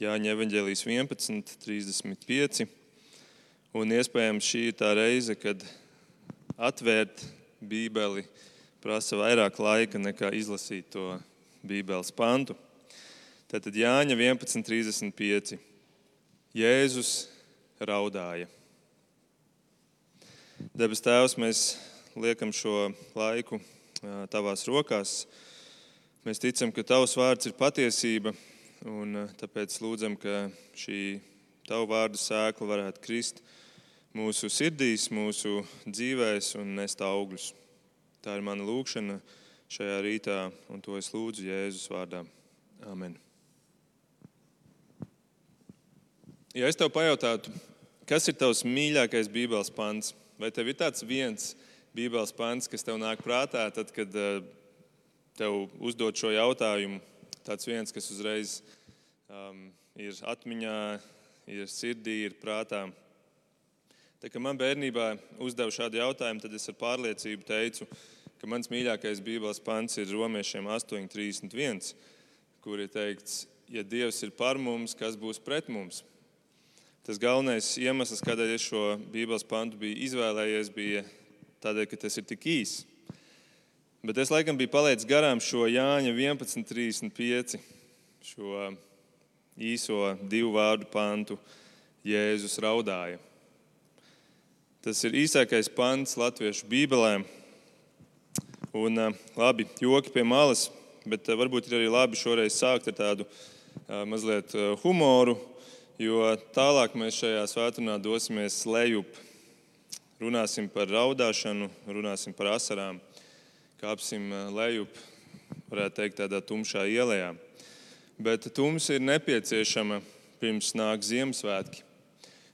Jāņa evanģēlijas 11, 35. Un iespējams šī ir tā reize, kad atvērt Bībeli prasa vairāk laika nekā izlasīt to Bībeles pantu. Tātad Jāņa 11, 35. Jēzus raudāja. Debes Tēvs, mēs liekam šo laiku tavās rokās. Mēs ticam, ka tavs vārds ir patiesība, un tāpēc lūdzam, ka šī tavu vārdu sēkla varētu krist mūsu sirdīs, mūsu dzīvēs un nest augļus. Tā ir mana lūkšana šajā rītā, un to es lūdzu Jēzus vārdā. Amen. Ja es tev pajautātu, kas ir tavs mīļākais Bībeles pants, vai tev ir tāds viens Bībeles pants, kas tev nāk prātā, tad, kad eh, tev uzdod šo jautājumu, tāds viens, kas uzreiz um, ir atmiņā, ir sirdī, ir prātā. Tā, kad man bērnībā uzdeva šādu jautājumu, tad es ar pārliecību teicu, ka mans mīļākais Bībeles pants ir Romiešiem 8,31, kur ir teikts, ja Dievs ir par mums, kas būs pret mums. Tas galvenais iemesls, kādēļ es šo Bībeles pantu biju izvēlējies, bija tādēļ, ka tas ir tik īss. Bet es laikam biju palaidis garām šo Jāņa 11,35, šo īso divu vārdu pantu Jēzus raudāja. Tas ir īsākais pants Latviešu Bībelē. Un, labi, joki pie malas, bet varbūt ir arī labi šoreiz sākt ar tādu mazliet humoru, jo tālāk mēs šajā svētdienā dosimies lejup. Runāsim par raudāšanu, runāsim par asarām, kāpsim lejup, varētu teikt, tādā tumšā ielā. Bet tumsa ir nepieciešama pirms nāk Ziemassvētki.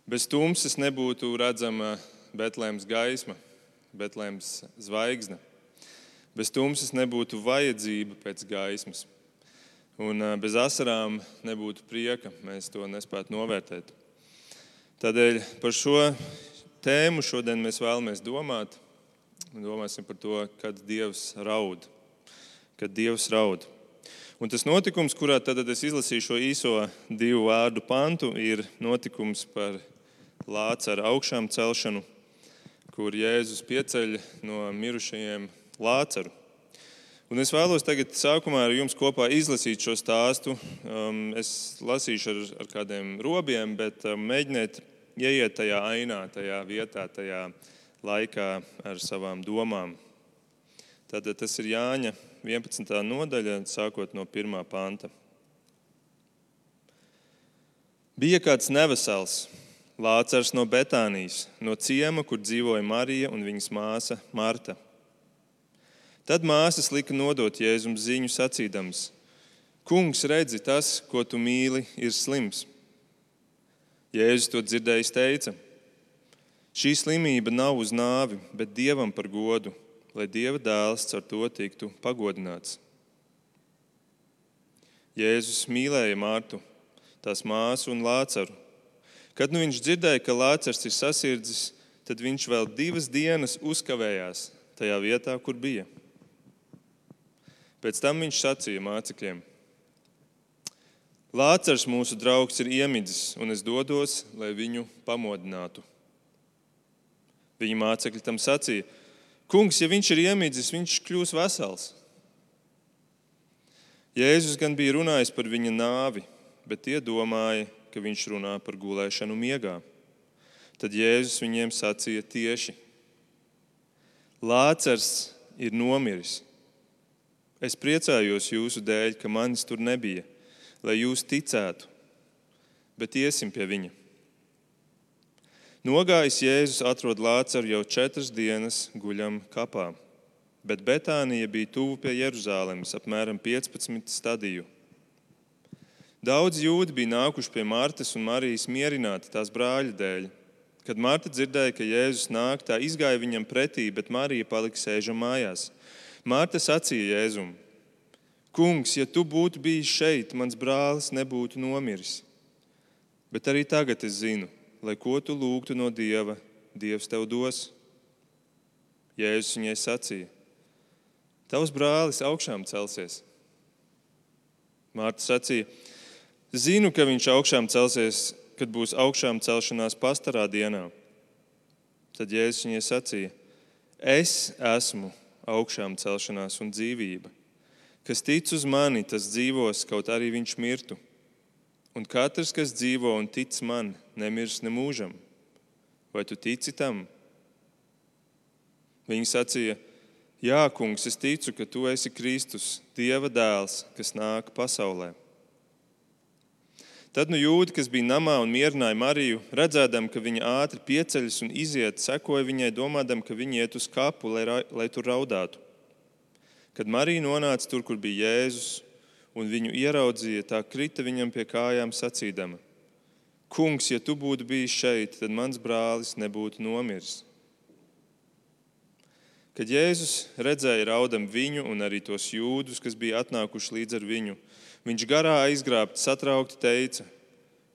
Bez tumsas nebūtu redzama Betlēmas gaisma, Betlēmas zvaigzne. Bez tumsas nebūtu vajadzība pēc gaismas. Un bez asarām nebūtu prieka, mēs to nespētu novērtēt. Tādēļ par šo tēmu šodien mēs vēlamies domāt. Domāsim par to, kad Dievs raud. Kad Dievs raud. Un tas notikums, kurā tad es izlasīju šo īso divu vārdu pantu, ir notikums par lāca augšām celšanu kur Jēzus pieceļ no mirušajiem Lācaru. Un es vēlos tagad sākumā ar jums kopā izlasīt šo stāstu. Um, es lasīšu ar, ar kādiem robiem, bet um, mēģiniet ieiet tajā ainā, tajā vietā, tajā laikā ar savām domām. Tātad tas ir Jāņa 11. nodaļa, sākot no 1. panta. Bija kāds nevesels Lācars no Betānijas, no ciema, kur dzīvoja Marija un viņas māsa Marta. Tad māsas lika nodot Jēzum ziņu sacīdams: Kungs, redzi, tas, ko tu mīli, ir slims. Jēzus to dzirdējis, teica: Šī slimība nav uz nāvi, bet dievam par godu, lai dieva dēls ar to tiktu pagodināts. Jēzus mīlēja Mārtu, tās māsu un Lācaru Kad nu viņš dzirdēja, ka Lācars ir sasirdzis, tad viņš vēl divas dienas uzkavējās tajā vietā, kur bija. Pēc tam viņš sacīja mācekļiem: Lācars, mūsu draugs, ir iemidzis, un es dodos, lai viņu pamodinātu. Viņa mācekļi tam sacīja: Kungs, ja viņš ir iemidzis, viņš kļūs vesels. Jēzus gan bija runājis par viņa nāvi, bet tie domāja, ka viņš runā par gulēšanu miegā. Tad Jēzus viņiem sacīja tieši: Lācars ir nomiris. Es priecājos jūsu dēļ, ka manis tur nebija, lai jūs ticētu, bet iesim pie viņa. Nogājis Jēzus atrod Lācaru jau četras dienas guļam kapā, bet Betānija bija tuvu pie Jeruzalemes, apmēram 15 stadiju. Daudz jūdi bija nākuši pie Martas un Marijas mierināti tās brāļa dēļ. Kad Marta dzirdēja, ka Jēzus nāk, tā izgāja viņam pretī, bet Marija palika sēžam mājās. Marta sacīja Jēzum: Kungs, ja tu būtu bijis šeit, mans brālis nebūtu nomiris. Bet arī tagad es zinu, lai ko tu lūgtu no Dieva, Dievs tev dos. Jēzus viņai sacīja: Tavs brālis augšām celsies. Mārta sacīja: Zinu, ka viņš augšām celsies, kad būs augšām celšanās pastarā dienā. Tad Jēzus viņai sacīja: Es esmu augšām celšanās un dzīvība. Kas tic uz mani, tas dzīvos, kaut arī viņš mirtu. Un katrs, kas dzīvo un tic man, nemirs nemūžam. Vai tu tici tam? Viņa sacīja: Jā, kungs, es ticu, ka tu esi Kristus, Dieva dēls, kas nāk pasaulē. Tad nu jūdi, kas bija namā un mierināja Mariju, redzēdam, ka viņa ātri pieceļas un iziet, sekoja viņai, domādam, ka viņa iet uz kapu, lai, lai tur raudātu. Kad Marija nonāca tur, kur bija Jēzus, un viņu ieraudzīja, tā krita viņam pie kājām sacīdama: Kungs, ja tu būtu bijis šeit, tad mans brālis nebūtu nomiris. Kad Jēzus redzēja raudam viņu un arī tos jūdus, kas bija atnākuši līdz ar viņu, Viņš garā aizgrābts, satraukti teica: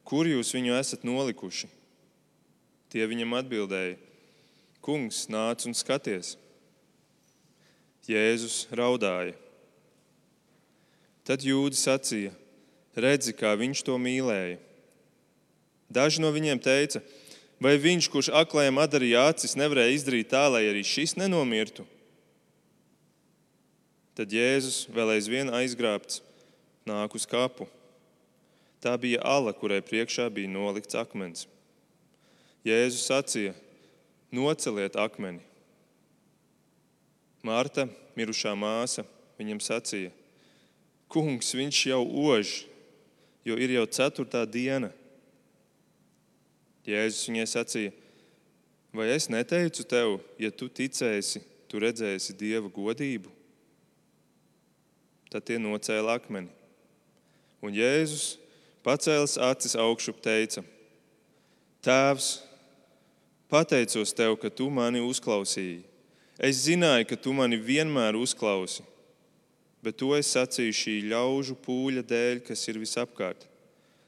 Kur jūs viņu esat nolikuši? Tie viņam atbildēja: Kungs, nāc un skaties! Jēzus raudāja. Tad jūdzi sacīja: Redzi, kā viņš to mīlēja. Daži no viņiem teica, vai viņš, kurš aklējiem atdarīja acis, nevarēja izdarīt tā, lai arī šis nenomirtu? Tad Jēzus vēl aizvien aizgrābts nāk uz kapu. Tā bija ala, kurai priekšā bija nolikts akmens. Jēzus sacīja: Noceliet akmeni. Marta, mirušā māsa, viņam sacīja: Kungs, viņš jau ož, jo ir jau ceturtā diena. Jēzus viņai sacīja: Vai es neteicu tev, ja tu ticēsi, tu redzēsi dieva godību? Tad tie nocēla akmeni. Un Jēzus pacēlis acis augšup, teica: Tēvs, pateicos tev, ka tu mani uzklausīji. Es zināju, ka tu mani vienmēr uzklausi, bet to es sacīju šī ļaužu pūļa dēļ, kas ir visapkārt,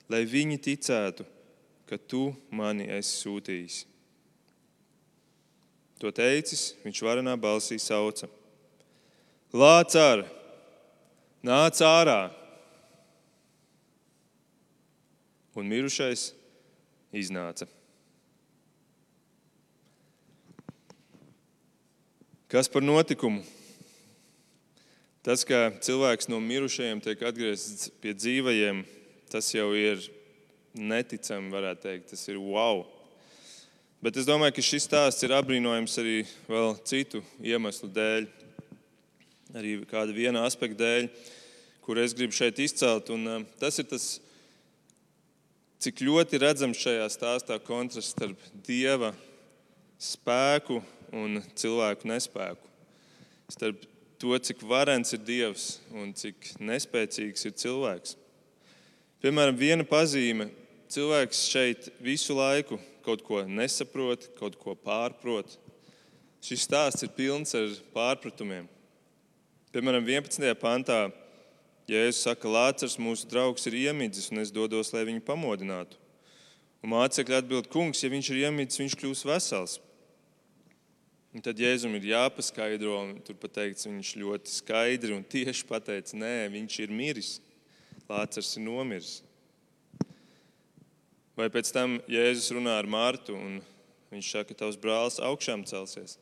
lai viņi ticētu, ka tu mani esi sūtījis. To teicis, viņš varenā balsī sauca: Lācar, nāc ārā! un mirušais iznāca. Kas par notikumu? Tas, ka cilvēks no mirušajiem tiek atgriezts pie dzīvajiem, tas jau ir neticami, varētu teikt. Tas ir wow. Bet es domāju, ka šis stāsts ir apbrīnojams arī vēl citu iemeslu dēļ. Arī kāda viena aspekta dēļ, kur es gribu šeit izcelt. Un, uh, tas ir tas cik ļoti redzams šajā stāstā kontrasts starp dieva spēku un cilvēku nespēku. Starp to, cik varens ir dievs un cik nespēcīgs ir cilvēks. Piemēram, viena pazīme - cilvēks šeit visu laiku kaut ko nesaprot, kaut ko pārprot. Šis stāsts ir pilns ar pārpratumiem. Piemēram, 11. pantā Jēzus saka, Lācis, mūsu draugs, ir iemidzis, un es dodos, lai viņu pamodinātu. Un mācekļi atbild, kungs, ja viņš ir iemidzis, viņš kļūs vesels. Un tad Jēzum ir jāpaskaidro, un tur pateikts, viņš ļoti skaidri un tieši pateica, nē, viņš ir miris. Lācis ir nomiris. Vai pēc tam Jēzus runā ar Mārtu, un viņš saka, ka tavs brālis augšām celsies.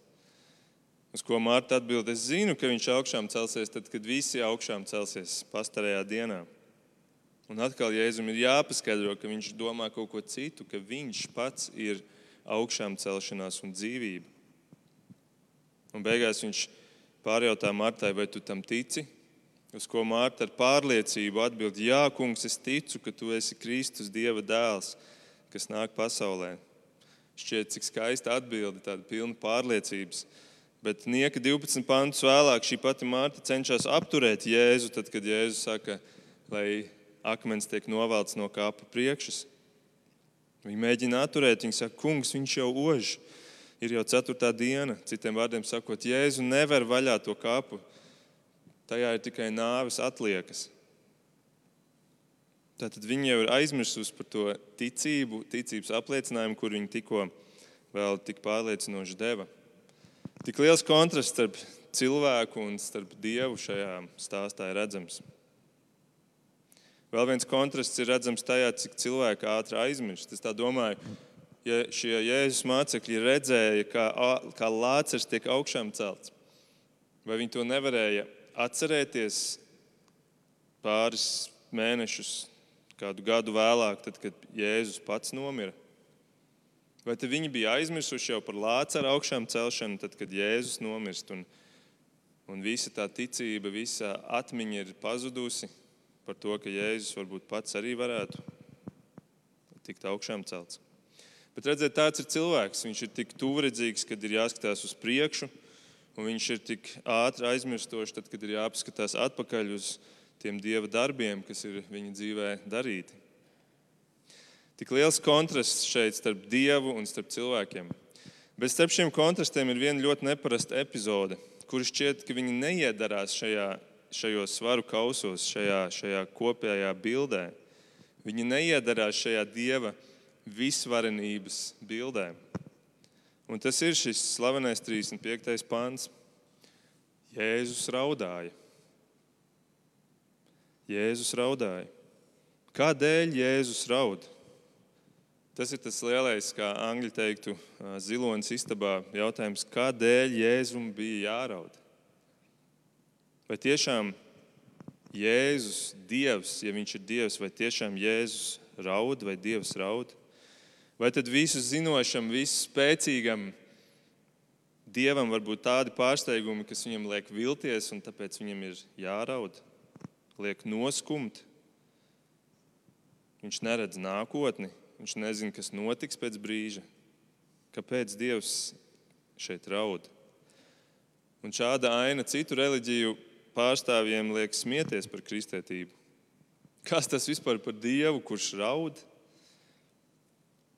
Uz ko Mārta atbild, es zinu, ka viņš augšām celsies, tad, kad visi augšām celsies pastarajā dienā. Un atkal Jēzum ir jāpaskaidro, ka viņš domā kaut ko citu, ka viņš pats ir augšām celšanās un dzīvība. Un beigās viņš pārjautā Martai, vai tu tam tici? Uz ko Mārta ar pārliecību atbild, Jā, kungs, es ticu, ka tu esi Kristus, Dieva dēls, kas nāk pasaulē. Šķiet, cik skaista atbilde, tāda pilna pārliecības. Bet nieka 12 pantus vēlāk šī pati Mārta cenšas apturēt Jēzu, tad, kad Jēzus saka, lai akmens tiek novelts no kāpa priekšas. Viņa mēģina atturēt, viņa saka, kungs, viņš jau ož. Ir jau ceturtā diena. Citiem vārdiem sakot, Jēzu nevar vaļā to kāpu. Tajā ir tikai nāves atliekas. Tātad viņi jau ir aizmirsusi par to ticību, ticības apliecinājumu, kur viņi tikko vēl tik pārliecinoši deva. Tik liels kontrasts starp cilvēku un starp dievu šajā stāstā ir redzams. Vēl viens kontrasts ir redzams tajā, cik cilvēki ātri aizmirst. Es domāju, ja šie Jēzus mācekļi redzēja, kā, kā lācis tiek augšām celts, vai viņi to nevarēja atcerēties pāris mēnešus, kādu gadu vēlāk, tad, kad Jēzus pats nomira? Vai viņi bija aizmirsuši jau par lācara augšām celšanu, tad, kad Jēzus nomirst, un, un visa tā ticība, visa atmiņa ir pazudusi par to, ka Jēzus varbūt pats arī varētu tikt augšām celts. Bet redziet, tāds ir cilvēks. Viņš ir tik tuvredzīgs, kad ir jāskatās uz priekšu, un viņš ir tik ātri aizmirstošs, tad, kad ir jāpaskatās atpakaļ uz tiem dieva darbiem, kas ir viņa dzīvē darīti. Tik liels kontrasts šeit starp dievu un starp cilvēkiem. Bet starp šiem kontrastiem ir viena ļoti neparasta epizode, kur šķiet, ka viņi neiedarās šajā, šajos svaru kausos, šajā, šajā kopējā bildē. Viņi neiedarās šajā dieva visvarenības bildē. Un tas ir šis slavenais 35. pāns. Jēzus raudāja. Jēzus raudāja. Kādēļ Jēzus raud? Tas ir tas lielais, kā angļu teiktu, zilonis istabā jautājums, kādēļ Jēzum bija jāraud? Vai tiešām Jēzus, Dievs, ja viņš ir Dievs, vai tiešām Jēzus raud vai Dievs raud? Vai tad visu zinošam, visu spēcīgam Dievam var būt tādi pārsteigumi, kas viņam liek vilties, un tāpēc viņam ir jāraud, liek noskumt? Viņš neredz nākotni, Viņš nezina, kas notiks pēc brīža. Kāpēc Dievs šeit raud? Un šāda aina citu reliģiju pārstāvjiem liek smieties par kristētību. Kas tas vispār par Dievu, kurš raud?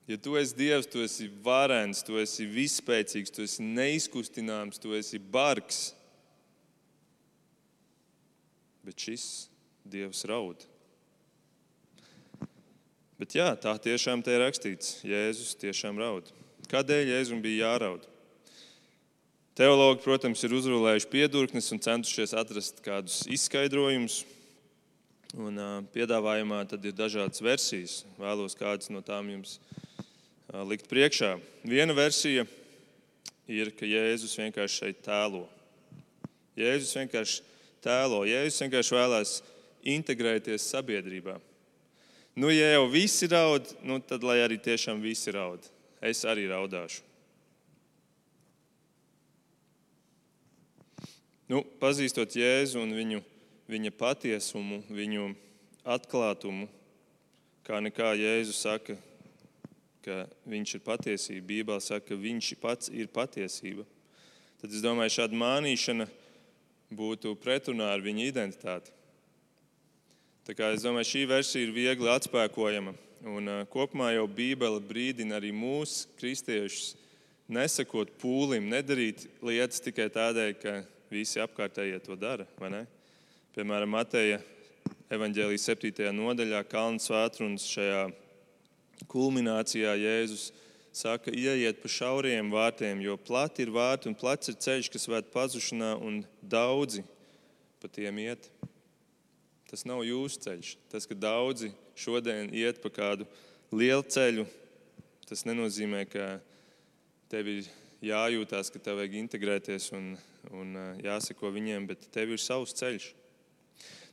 Ja tu esi Dievs, tu esi varens, tu esi vispēcīgs, tu esi neizkustināms, tu esi bargs. Bet šis Dievs raud. Bet jā, tā tiešām te ir rakstīts. Jēzus tiešām raud. Kādēļ Jēzum bija jāraud? Teologi, protams, ir uzrunājuši piedurknes un centušies atrast kādus izskaidrojumus. Un, uh, piedāvājumā tad ir dažādas versijas. Vēlos kādas no tām jums uh, likt priekšā. Viena versija ir, ka Jēzus vienkārši šeit tēlo. Jēzus vienkārši tēlo. Jēzus vienkārši vēlās integrēties sabiedrībā. Nu, ja jau visi raud, nu, tad lai arī tiešām visi raud. Es arī raudāšu. Nu, pazīstot Jēzu un viņu, viņa patiesumu, viņu atklātumu, kā nekā Jēzus saka, ka viņš ir patiesība. Bībelē saka, ka viņš pats ir patiesība. Tad es domāju, šāda mānīšana būtu pretrunā ar viņa identitāti. Es domāju, šī versija ir viegli atspēkojama. Un, uh, kopumā jau Bībele brīdina arī mūsu kristiešus nesakot pūlim, nedarīt lietas tikai tādēļ, ka visi apkārtējie to dara. Piemēram, Mateja evanģēlijas 7. nodaļā, Kalnu svētrunas šajā kulminācijā Jēzus saka, ieiet pa šauriem vārtiem, jo plati ir vārti un plats ir ceļš, kas ved pazušanā, un daudzi pa tiem iet. Tas nav jūsu ceļš. Tas, ka daudzi šodien iet pa kādu lielu ceļu, tas nenozīmē, ka tev ir jājūtās, ka tev vajag integrēties un, un jāseko viņiem, bet tev ir savs ceļš.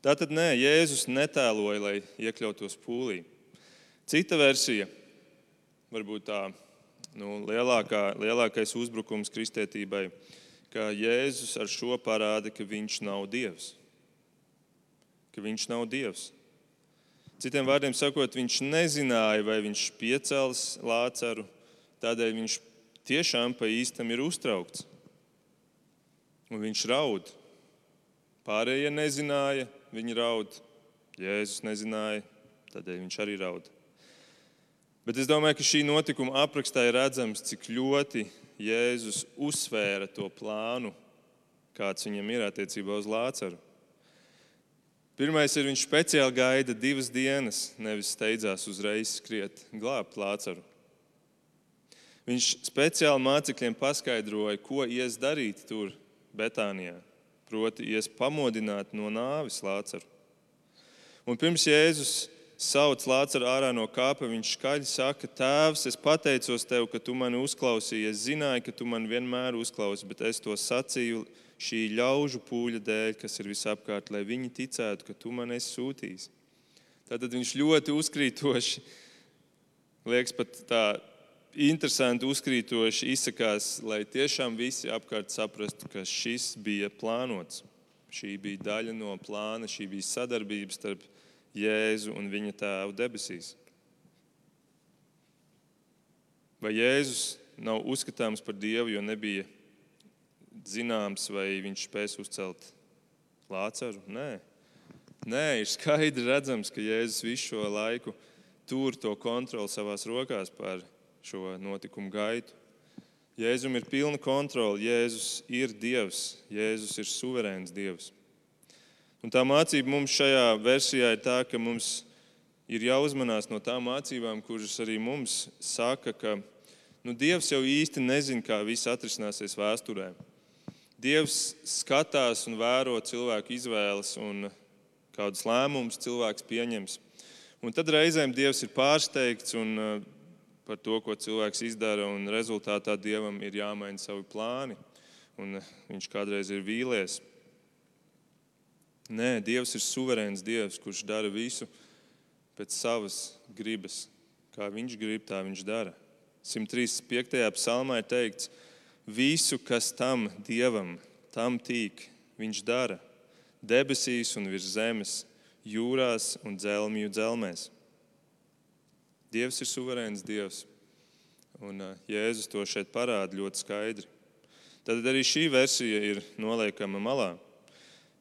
Tā tad nē, Jēzus netēloja, lai iekļautos pūlī. Cita versija, varbūt tā nu, lielākā, lielākais uzbrukums kristētībai, ka Jēzus ar šo parāda, ka viņš nav Dievs ka viņš nav Dievs. Citiem vārdiem sakot, viņš nezināja, vai viņš piecels lācaru, tādēļ viņš tiešām pa īstam ir uztraukts. Un viņš raud. Pārējie nezināja, viņi raud. Jēzus nezināja, tādēļ viņš arī raud. Bet es domāju, ka šī notikuma aprakstā ir redzams, cik ļoti Jēzus uzsvēra to plānu, kāds viņam ir attiecībā uz Lācaru. Pirmais ir, viņš speciāli gaida divas dienas, nevis steidzās uzreiz skriet glābt Lācaru. Viņš speciāli mācekļiem paskaidroja, ko ies darīt tur, Betānijā. Proti, ies pamodināt no nāves Lācaru. Un pirms Jēzus sauc Lācaru ārā no kāpa, viņš skaļi saka, Tēvs, es pateicos tev, ka tu mani uzklausīji. Es zināju, ka tu mani vienmēr uzklausi, bet es to sacīju šī ļaužu pūļa dēļ, kas ir visapkārt, lai viņi ticētu, ka tu man esi sūtījis. Tātad viņš ļoti uzkrītoši, liekas, pat tā interesanti uzkrītoši izsakās, lai tiešām visi apkārt saprastu, ka šis bija plānots. Šī bija daļa no plāna, šī bija sadarbība starp Jēzu un viņa tēvu debesīs. Vai Jēzus nav uzskatāms par Dievu, jo nebija zināms, vai viņš spēs uzcelt Lācaru? Nē. Nē, ir skaidri redzams, ka Jēzus visu šo laiku tur to kontroli savās rokās par šo notikumu gaitu. Jēzum ir pilna kontrole. Jēzus ir Dievs, Jēzus ir suverēns Dievs. Un tā mācība mums šajā versijā ir tā, ka mums ir jāuzmanās no tām mācībām, kuras arī mums saka, ka nu, Dievs jau īsti nezina, kā viss atrisināsies vēsturē. Dievs skatās un vēro cilvēku izvēles un kādus lēmumus cilvēks pieņems. Un tad reizēm Dievs ir pārsteigts un par to, ko cilvēks izdara, un rezultātā dievam ir jāmaina savi plāni, un viņš kādreiz ir vīlies. Nē, Dievs ir suverēns Dievs, kurš dara visu pēc savas gribas. Kā viņš grib, tā viņš dara. 135. psalmā ir teikts, visu, kas tam Dievam, tam tīk, viņš dara. Debesīs un virs zemes, jūrās un dzelmju dzelmēs. Dievs ir suverēns Dievs. Un Jēzus to šeit parāda ļoti skaidri. Tad arī šī versija ir noliekama malā.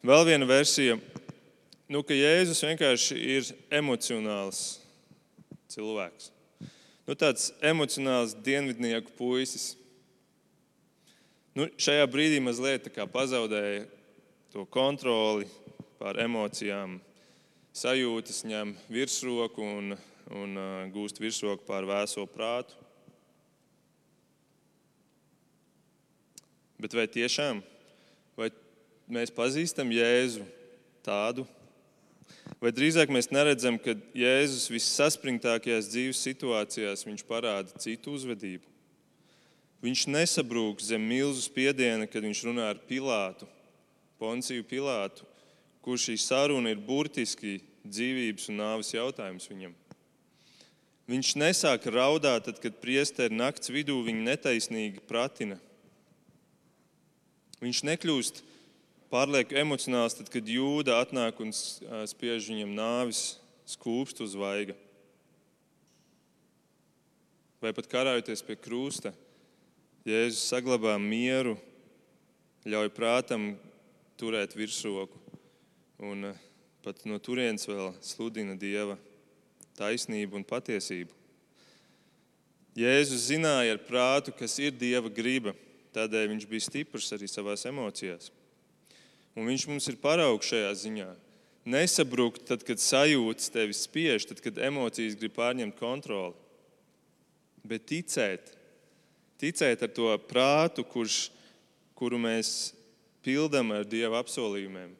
Vēl viena versija, nu, ka Jēzus vienkārši ir emocionāls cilvēks. Nu, tāds emocionāls dienvidnieku puisis. Nu, šajā brīdī mazliet pazaudēja to kontroli pār emocijām, sajūtas ņem virsroku un un uh, gūst virsroku pār vēso prātu. Bet vai tiešām mēs pazīstam Jēzu tādu? Vai drīzāk mēs neredzam, ka Jēzus vissaspringtākajās dzīves situācijās parāda citu uzvedību? Viņš nesabrūk zem milzu spiediena, kad viņš runā ar Pilātu, Ponciju Pilātu, kurš šī saruna ir burtiski dzīvības un nāves jautājums viņam. Viņš nesāk raudāt, tad, kad priesteri nakts vidū viņu netaisnīgi pratina. Viņš nekļūst pārlieku emocionāls, tad, kad jūda atnāk un spiež viņam nāvis skūpstu uz vaiga. Vai pat karājoties pie krusta, Jēzus saglabā mieru, ļauj prātam turēt virsroku un pat no turienes vēl sludina Dieva taisnību un patiesību. Jēzus zināja ar prātu, kas ir Dieva griba, tādēļ viņš bija stiprs arī savās emocijās. Un viņš mums ir paraugs šajā ziņā. Nesabrukt, tad, kad sajūtas tevi spiež, tad, kad emocijas grib pārņemt kontroli. Bet ticēt, ticēt ar to prātu, kurš, kuru mēs pildām ar Dieva apsolījumiem.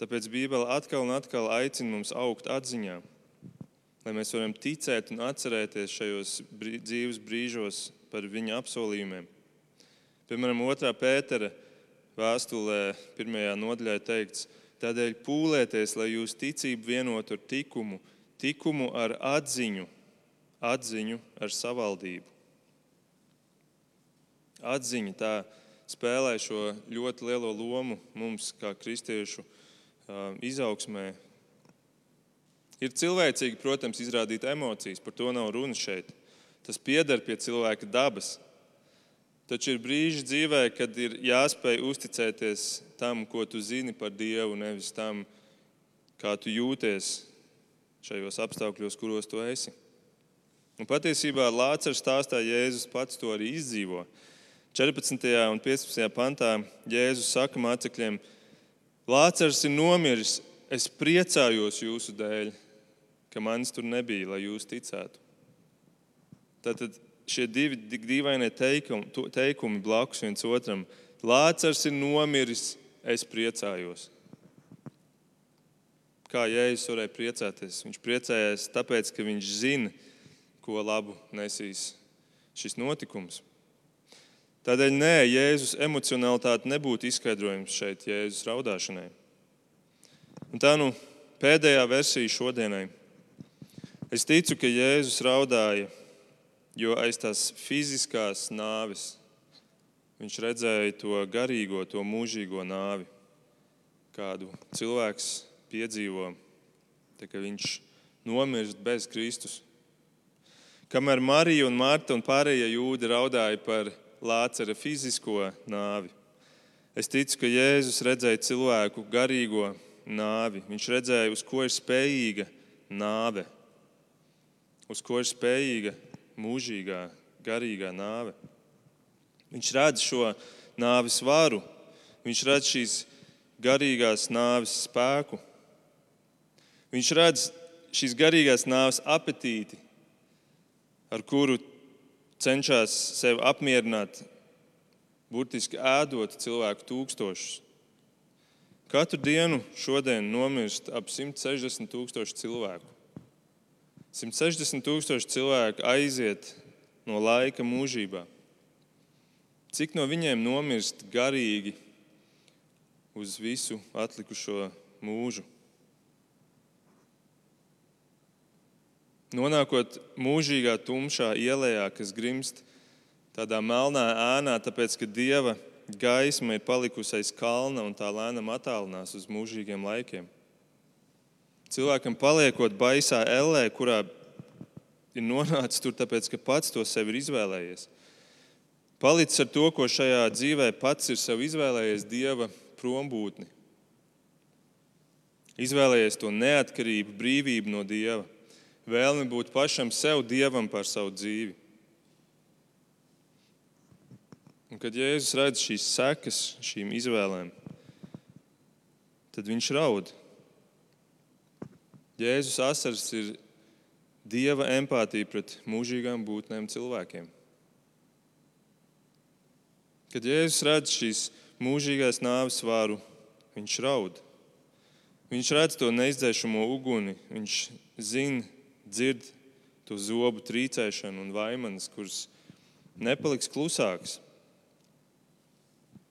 Tāpēc Bībele atkal un atkal aicina mums augt atziņā lai mēs varam ticēt un atcerēties šajos brī, dzīves brīžos par viņa apsolījumiem. Piemēram, 2. pētera vēstulē, 1. nodaļā teikts, tādēļ pūlēties, lai jūs ticību vienotu ar tikumu, tikumu ar atziņu, atziņu ar savaldību. Atziņa tā spēlē šo ļoti lielo lomu mums, kā kristiešu izaugsmē, Ir cilvēcīgi, protams, izrādīt emocijas, par to nav runa šeit. Tas pieder pie cilvēka dabas. Taču ir brīži dzīvē, kad ir jāspēj uzticēties tam, ko tu zini par Dievu, nevis tam, kā tu jūties šajos apstākļos, kuros tu esi. Un patiesībā Lācis stāstā Jēzus pats to arī izdzīvo. 14. un 15. pantā Jēzus saka mācekļiem, Lācis ir nomiris, es priecājos jūsu dēļ ka manis tur nebija, lai jūs ticētu. Tātad šie divi dīvainie teikumi, teikumi blakus viens otram. Lācars ir nomiris, es priecājos. kā Jēzus varēja priecāties. Viņš priecājās tāpēc, ka viņš zina, ko labu nesīs šis notikums. Tādēļ nē, Jēzus emocionalitāte nebūtu izskaidrojums šeit Jēzus raudāšanai. Un tā nu pēdējā versija šodienai. Es ticu, ka Jēzus raudāja, jo aiz tās fiziskās nāves viņš redzēja to garīgo, to mūžīgo nāvi, kādu cilvēks piedzīvo, kad viņš nomirst bez Kristus. Kamēr Marija un Marta un pārējie jūdi raudāja par Lācara fizisko nāvi, es ticu, ka Jēzus redzēja cilvēku garīgo nāvi. Viņš redzēja, uz ko ir spējīga nāve, uz ko ir spējīga mūžīgā, garīgā nāve. Viņš redz šo nāves varu, viņš redz šīs garīgās nāves spēku. Viņš redz šīs garīgās nāves apetīti, ar kuru cenšas sevi apmierināt, burtiski ēdot cilvēku tūkstošus. Katru dienu šodien nomirst ap 160 tūkstoši cilvēku. 160 tūkstoši cilvēku aiziet no laika mūžībā. Cik no viņiem nomirst garīgi uz visu atlikušo mūžu? Nonākot mūžīgā tumšā ielā, kas grimst tādā melnā ēnā, tāpēc ka dieva gaisma ir palikusi aiz kalna un tā lēnām attālinās uz mūžīgiem laikiem. Cilvēkam paliekot baisā ellē, kurā ir nonācis tur, tāpēc ka pats to sev ir izvēlējies. Palicis ar to, ko šajā dzīvē pats ir sev izvēlējies, dieva prombūtni. Izvēlējies to neatkarību, brīvību no dieva vēlmi būt pašam sev dievam par savu dzīvi. Un kad Jēzus redz šīs sekas šīm izvēlēm, tad viņš raud. Jēzus asars ir dieva empātija pret mūžīgām būtnēm cilvēkiem. Kad Jēzus redz šīs mūžīgās nāves vāru, viņš raud. Viņš redz to neizdzēšamo uguni, viņš zina, dzird to zobu trīcēšanu un vaimanas, kuras nepaliks klusākas.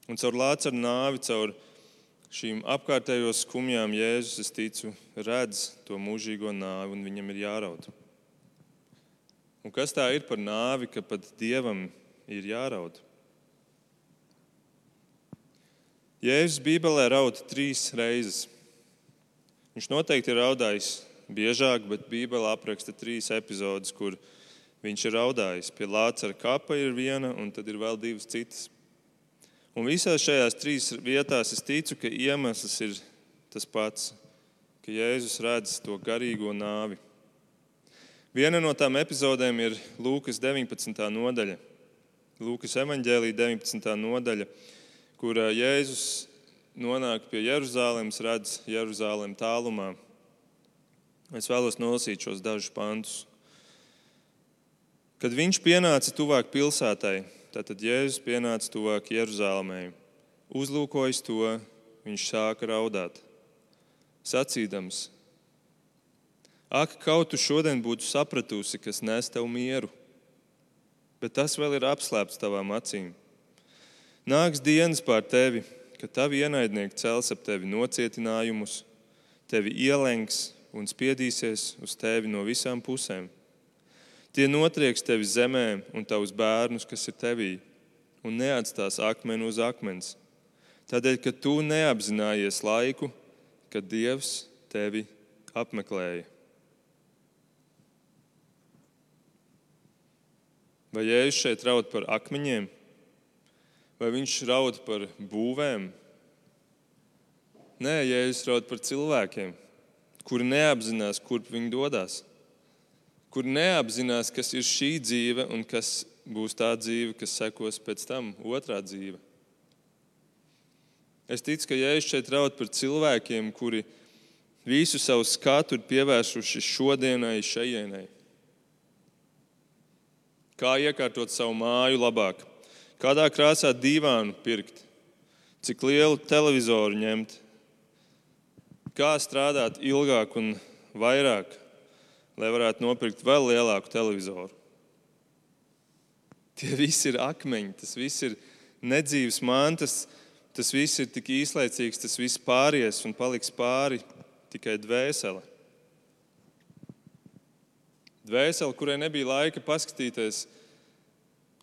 Un caur lācaru nāvi, caur šīm apkārtējo skumjām Jēzus, es ticu, redz to mūžīgo nāvi un viņam ir jāraud. Un kas tā ir par nāvi, ka pat dievam ir jāraud? Jēzus Bībelē raud trīs reizes. Viņš noteikti ir raudājis biežāk, bet Bībelē apraksta trīs epizodes, kur viņš ir raudājis. Pie Lācara kapa ir viena, un tad ir vēl divas citas. Un visās šajās trīs vietās es ticu, ka iemesls ir tas pats, ka Jēzus redz to garīgo nāvi. Viena no tām epizodēm ir Lūkas 19. nodaļa. Lūkas evanģēlīja 19. nodaļa, kur Jēzus nonāk pie Jeruzalemes, redz Jeruzalem tālumā. Es vēlos nolasīt šos dažus pantus. Kad viņš pienāca tuvāk pilsētai, tad Jēzus pienāca tuvāk Jeruzalemē. Uzlūkojis to, viņš sāka raudāt, sacīdams: Ak, kaut tu šodien būtu sapratusi, kas nes tev mieru, bet tas vēl ir apslēpts tavām acīm. Nāks dienas pār tevi, kad tavi ienaidnieki cels ap tevi nocietinājumus, tevi ielenks un spiedīsies uz tevi no visām pusēm. Tie notrieks tevi zemē un tavus bērnus, kas ir tevī, un neatstās akmeni uz akmens. Tādēļ, ka tu neapzinājies laiku, kad Dievs tevi apmeklēja. Vai Jēzus šeit raud par akmeņiem, vai viņš raud par būvēm? Nē, Jēzus raud par cilvēkiem kuri neapzinās, kurp viņi dodas, kuri neapzinās, kas ir šī dzīve un kas būs tā dzīve, kas sekos pēc tam, otrā dzīve. Es ticu, ka Jēzus šeit raud par cilvēkiem, kuri visu savu skatu ir pievērsuši šodienai, šejienai. Kā iekārtot savu māju labāk, kādā krāsā divānu pirkt, cik lielu televizoru ņemt, kā strādāt ilgāk un vairāk, lai varētu nopirkt vēl lielāku televizoru. Tie visi ir akmeņi, tas viss ir nedzīves mantas, tas viss ir tik īslaicīgs, tas viss pāries un paliks pāri tikai dvēsele. Dvēsele, kurai nebija laika paskatīties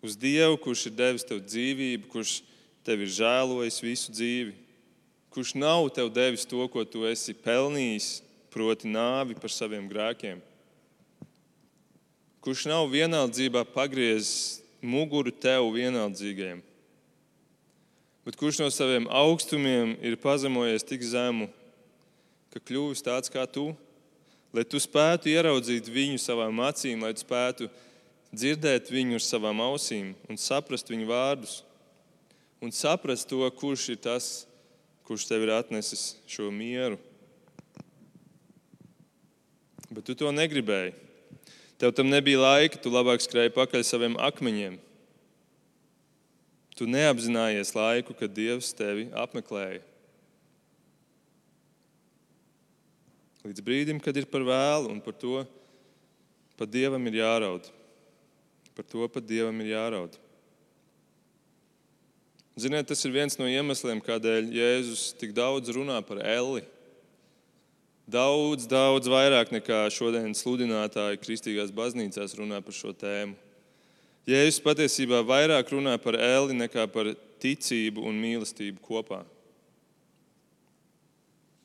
uz Dievu, kurš ir devis tev dzīvību, kurš tev ir žēlojis visu dzīvi, kurš nav tev devis to, ko tu esi pelnījis, proti, nāvi par saviem grēkiem. Kurš nav vienaldzībā pagriezis muguru tev vienaldzīgajam, bet kurš no saviem augstumiem ir pazemojies tik zemu, ka kļuvis tāds kā tu, lai tu spētu ieraudzīt viņu savām acīm, lai tu spētu dzirdēt viņu ar savām ausīm un saprast viņu vārdus, un saprast to, kurš ir tas, kurš tev ir atnesis šo mieru. Bet tu to negribēji. Tev tam nebija laika, tu labāk skrēji pakaļ saviem akmeņiem. Tu neapzinājies laiku, kad Dievs tevi apmeklēja. Līdz brīdim, kad ir par vēlu, un par to pat Dievam ir jāraud. Par to pat Dievam ir jāraud. Ziniet, tas ir viens no iemesliem, kādēļ Jēzus tik daudz runā par elli. Daudz, daudz vairāk nekā šodien sludinātāji kristīgās baznīcās runā par šo tēmu. Jēzus patiesībā vairāk runā par elli nekā par ticību un mīlestību kopā.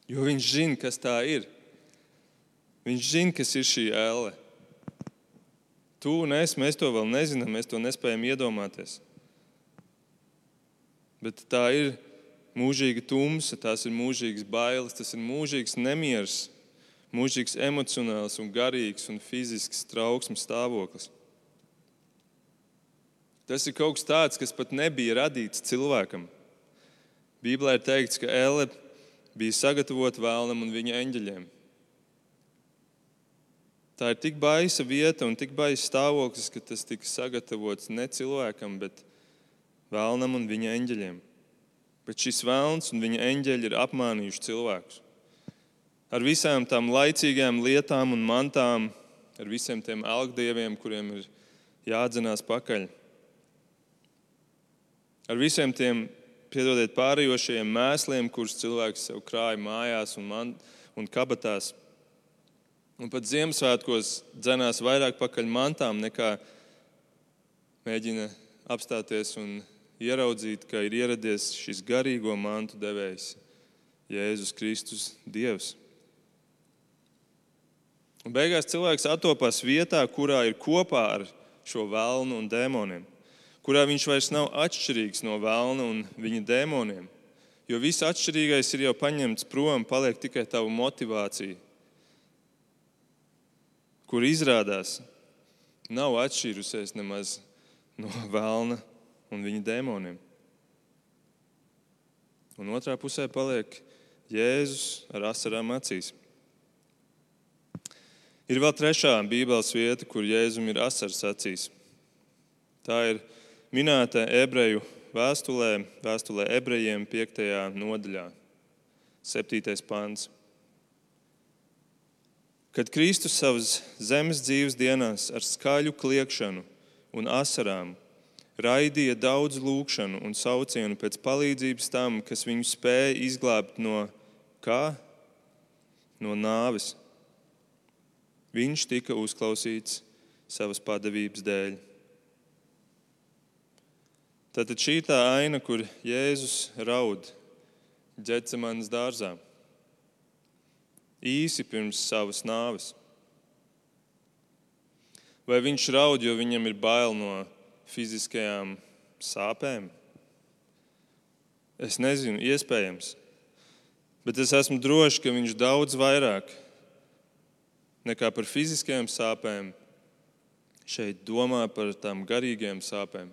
Jo viņš zina, kas tā ir. Viņš zina, kas ir šī elle. Tu un es, mēs to vēl nezinām, mēs to nespējam iedomāties. Bet tā ir mūžīga tumsa, tās ir mūžīgas bailes, tas ir mūžīgs nemieris, mūžīgs emocionāls, un garīgs un fizisks trauksmes stāvoklis. Tas ir kaut kas tāds, kas pat nebija radīts cilvēkam. Bībelē ir teikts, ka elle bija sagatavota vēlnam un viņa eņģeļiem. Tā ir tik baisa vieta un tik baisa stāvoklis, ka tas tika sagatavots ne cilvēkam, bet vēlnam un viņa eņģeļiem. Bet šis vēlns un viņa eņģeļi ir apmānījuši cilvēkus. Ar visām tām laicīgām lietām un mantām, ar visiem tiem algdieviem, kuriem ir jādzenās pakaļ. Ar visiem tiem, piedodiet, pārējošajiem mēsliem, kurus cilvēks sev krāja mājās un, man, un kabatās. Un pat Ziemassvētkos dzenās vairāk pakaļ mantām nekā mēģina apstāties un ieraudzīt, ka ir ieradies šis garīgo mantu devējs, Jēzus Kristus, Dievs. Un beigās cilvēks atrodas vietā, kurā ir kopā ar šo vēlnu un dēmoniem, kurā viņš vairs nav atšķirīgs no vēlna un viņa dēmoniem. Jo viss atšķirīgais ir jau paņemts prom, paliek tikai tava motivācija, kur izrādās nav atšķīrusies nemaz no vēlna un viņa dēmoniem. Un otrā pusē paliek Jēzus ar asarām acīs. Ir vēl trešā Bībeles vieta, kur Jēzum ir asars acīs. Tā ir minēta ebreju vēstulē, vēstulē ebrejiem 5. nodaļā, 7. pāns. Kad Kristus savas zemes dzīves dienās ar skaļu kliekšanu un asarām raidīja daudz lūgšanu un saucienu pēc palīdzības tam, kas viņu spēja izglābt no kā? No nāves. Viņš tika uzklausīts savas padavības dēļ. Tātad šī tā aina, kur Jēzus raud ģecemanas dārzā, īsi pirms savas nāves. Vai viņš raud, jo viņam ir bail no fiziskajām sāpēm? Es nezinu, iespējams. Bet es esmu drošs, ka viņš daudz vairāk nekā par fiziskajām sāpēm šeit domā par tām garīgajām sāpēm,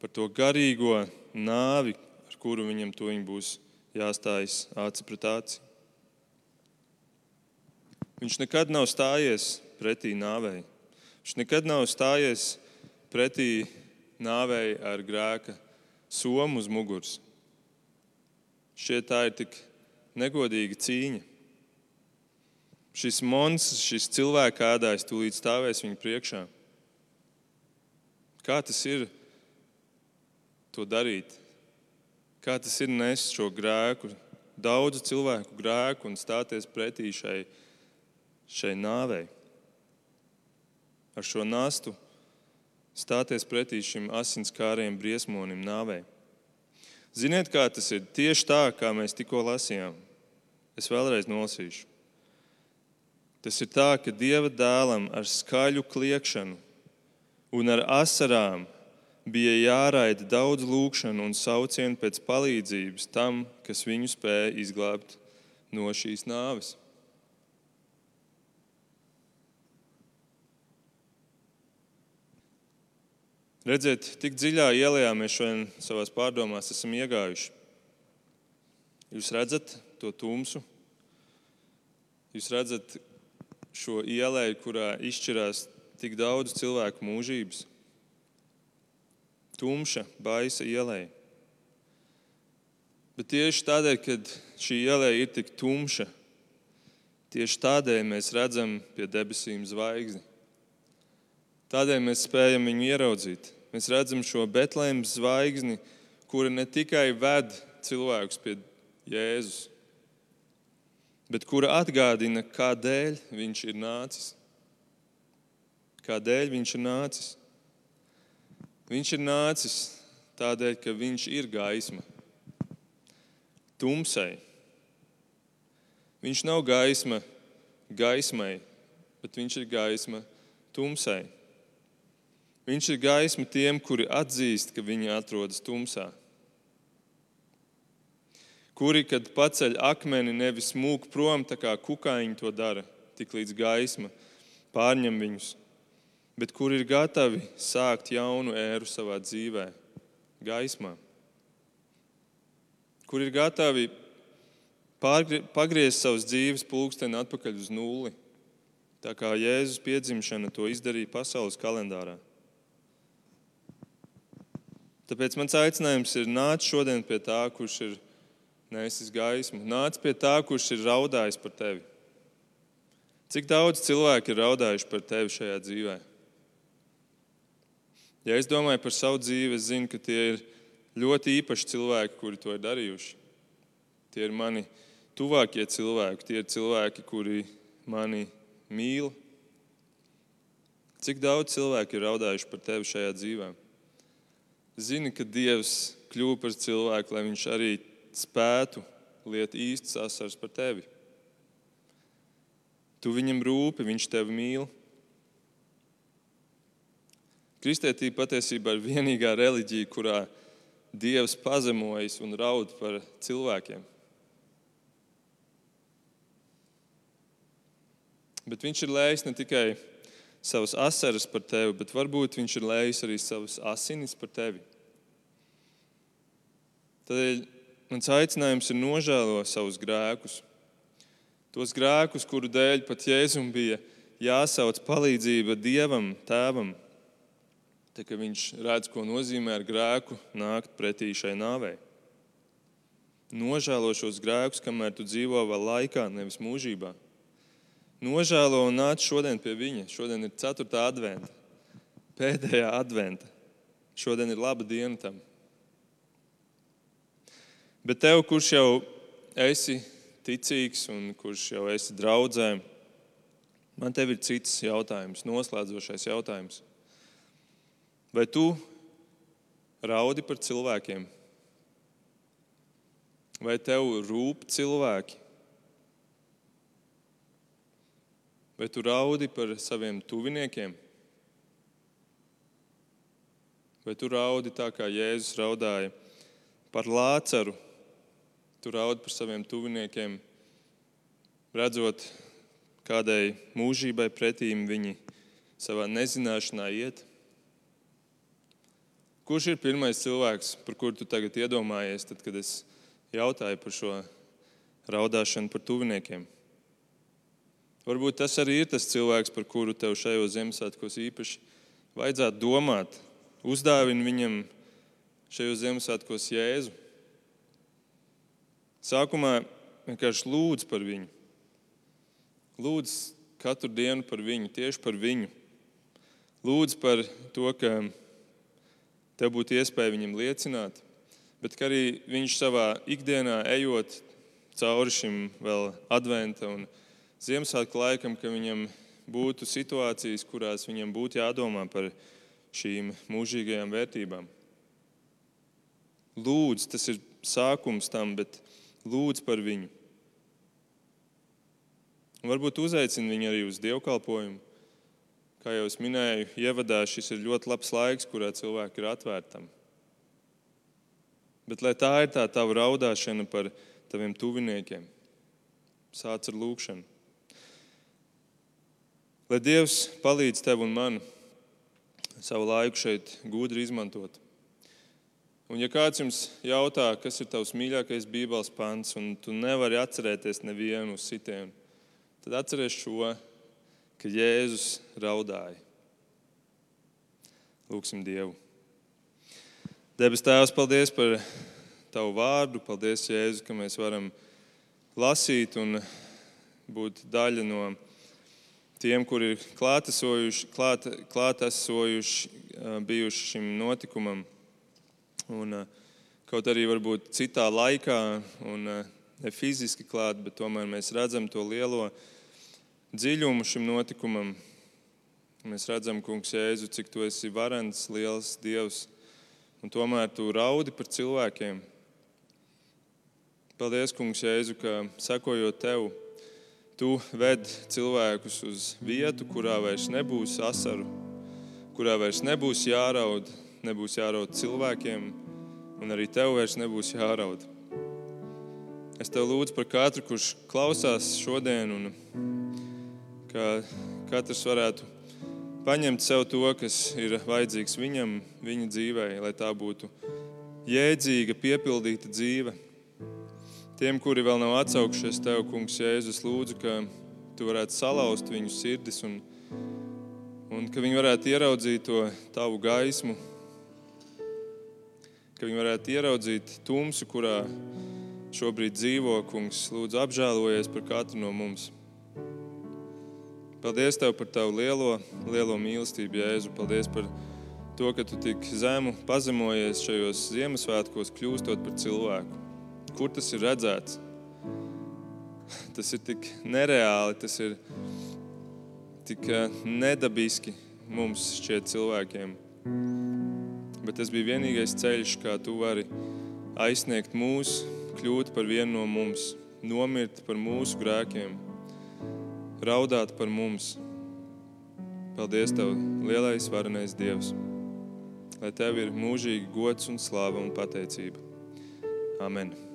par to garīgo nāvi, ar kuru viņam to būs jāstājas aci pret aci. Viņš nekad nav stājies pretī nāvei. Viņš nekad nav stājies pretī nāvei ar grēka somu uz muguras. Šie tā ir tik negodīga cīņa. Šis mons, šis cilvēka ēdājs, tūlīt stāvēs viņa priekšā. Kā tas ir to darīt? Kā tas ir nest šo grēku, daudzu cilvēku grēku un stāties pretī šai, šai nāvei? Ar šo nastu stāties pretī šim asinskārajam briesmonim nāvei. Ziniet, kā tas ir? Tieši tā, kā mēs tikko lasījām. Es vēlreiz nolasīšu. Tas ir tā, ka Dieva dēlam ar skaļu kliekšanu un ar asarām bija jāraida daudz lūgšanu un saucienu pēc palīdzības tam, kas viņu spēja izglābt no šīs nāves. Redziet, tik dziļā ielā mēs šodien savā pārdomās esam iegājuši. Jūs redzat to tumsu, jūs redzat šo ielai, kurā izšķirās tik daudz cilvēku mūžības. Tumša, baisa ielai. Bet tieši tādēļ, ka šī iela ir tik tumša, tieši tādēļ mēs redzam pie debesīm zvaigzni. Tādēļ mēs spējam viņu ieraudzīt. Mēs redzam šo Betlēmas zvaigzni, kura ne tikai ved cilvēkus pie Jēzus, bet kura atgādina, kādēļ viņš ir nācis. Kādēļ viņš ir nācis? Viņš ir nācis tādēļ, ka viņš ir gaisma. Tumsai. Viņš nav gaisma gaismai, bet viņš ir gaisma tumsai. Viņš ir gaisma tiem, kuri atzīst, ka viņi atrodas tumsā. Kuri, kad paceļ akmeni, nevis mūk prom, tā kā kukaiņi to dara, tik līdz gaisma pārņem viņus, bet kuri ir gatavi sākt jaunu ēru savā dzīvē, gaismā. Kur ir gatavi pagriezt savas dzīves pulksteni atpakaļ uz nulli, tā kā Jēzus piedzimšana to izdarīja pasaules kalendārā. Tāpēc mans aicinājums ir nāc šodien pie tā, kurš ir nesis gaismu. Nāc pie tā, kurš ir raudājis par tevi. Cik daudz cilvēku ir raudājuši par tevi šajā dzīvē? Ja es domāju par savu dzīvi, es zinu, ka tie ir ļoti īpaši cilvēki, kuri to ir darījuši. Tie ir mani tuvākie cilvēki, tie ir cilvēki, kuri mani mīl. Cik daudz cilvēku ir raudājuši par tevi šajā dzīvēm? Zini, ka Dievs kļūst par cilvēku, lai viņš arī spētu liet īstas asaras par tevi. Tu viņam rūpi, viņš tevi mīl. Kristētība patiesībā ir vienīgā reliģija, kurā Dievs pazemojas un raud par cilvēkiem. Bet viņš ir lējis ne tikai savas asaras par tevi, bet varbūt viņš ir lējis arī savas asinis par tevi. Tādēļ mans aicinājums ir nožēlot savus grēkus. Tos grēkus, kuru dēļ pat Jēzum bija jāsauc palīdzība Dievam, Tēvam. Tā kā viņš redz, ko nozīmē ar grēku nākt pretī šai nāvei. Nožēlo šos grēkus, kamēr tu dzīvo vēl laikā, nevis mūžībā. Nožēlo un nāc šodien pie viņa. Šodien ir 4. adventa, pēdējā adventa. Šodien ir laba diena tam. Bet tev, kurš jau esi ticīgs un kurš jau esi draudzē, man te ir cits jautājums, noslēdzošais jautājums. Vai tu raudi par cilvēkiem? Vai tev rūp cilvēki? Vai tu raudi par saviem tuviniekiem? Vai tu raudi tā, kā Jēzus raudāja par Lācaru? Tu raudi par saviem tuviniekiem, redzot, kādai mūžībai pretīm viņi savā nezināšanā iet. Kurš ir pirmais cilvēks, par kuru tu tagad iedomājies, tad, kad es jautāju par šo raudāšanu par tuviniekiem? Varbūt tas arī ir tas cilvēks, par kuru tev šajos Ziemassvētkos īpaši vajadzētu domāt. Uzdāvini viņam šajos Ziemassvētkos Jēzu. Sākumā vienkārši lūdz par viņu. Lūdz katru dienu par viņu, tieši par viņu. Lūdz par to, ka tev būtu iespēja viņam liecināt, bet arī viņš savā ikdienā ejot cauri šim vēl adventa un Ziemassvētku laikam, ka viņam būtu situācijas, kurās viņam būtu jādomā par šīm mūžīgajām vērtībām. Lūdzu, tas ir sākums tam, bet lūdz par viņu. Un varbūt uzaicini viņu arī uz dievkalpojumu. Kā jau es minēju, ievadā šis ir ļoti labs laiks, kurā cilvēki ir atvērtam. Bet lai tā ir tā tava raudāšana par taviem tuviniekiem, sāc ar lūgšanu. Lai Dievs palīdz tev un man savu laiku šeit gudri izmantot. Un, ja kāds jums jautā, kas ir tavs mīļākais Bībeles pants, un tu nevari atcerēties nevienu uz sitienu, tad atceries šo, ka Jēzus raudāja. Lūksim Dievu. Debes Tēvs, paldies par Tavu vārdu. Paldies, Jēzu, ka mēs varam lasīt un būt daļa no tiem, kuri ir klātesojuši, klāt, klātesojuši bijuši šim notikumam. Un, eh, kaut arī varbūt citā laikā un eh, ne fiziski klāt, bet tomēr mēs redzam to lielo dziļumu šim notikumam. Mēs redzam, Kungs, Jēzu, cik tu esi varants, liels Dievs, un tomēr tu raudi par cilvēkiem. Paldies, Kungs, Jēzu, ka sekojot tev, tu ved cilvēkus uz vietu, kurā vairs nebūs asaru, kurā vairs nebūs jāraud, nebūs jāraud cilvēkiem, un arī tev vairs nebūs jāraud. Es tev lūdzu par katru, kurš klausās šodien, un ka katrs varētu paņemt sev to, kas ir vajadzīgs viņam, viņa dzīvē, lai tā būtu jēdzīga, piepildīta dzīve. Tiem, kuri vēl nav atsaukšies tev, Kungs, Jēzus, lūdzu, ka tu varētu salauzt viņu sirdis un, un ka viņi varētu ieraudzīt to tavu gaismu ka viņi varētu ieraudzīt tumsu, kurā šobrīd dzīvo. Kungs, lūdzu, apžēlojies par katru no mums. Paldies Tev par Tavu lielo, lielo mīlestību, Jēzu. Paldies par to, ka Tu tik zemu pazemojies šajos Ziemassvētkos, kļūstot par cilvēku. Kur tas ir redzēts? Tas ir tik nereāli, tas ir tik eh, nedabiski mums šķiet cilvēkiem bet tas bija vienīgais ceļš, kā tu vari aizsniegt mūs, kļūt par vienu no mums, nomirt par mūsu grēkiem, raudāt par mums. Paldies, Tev, lielais, varenais Dievs! Lai Tev ir mūžīgi gods un slāva un pateicība. Amen!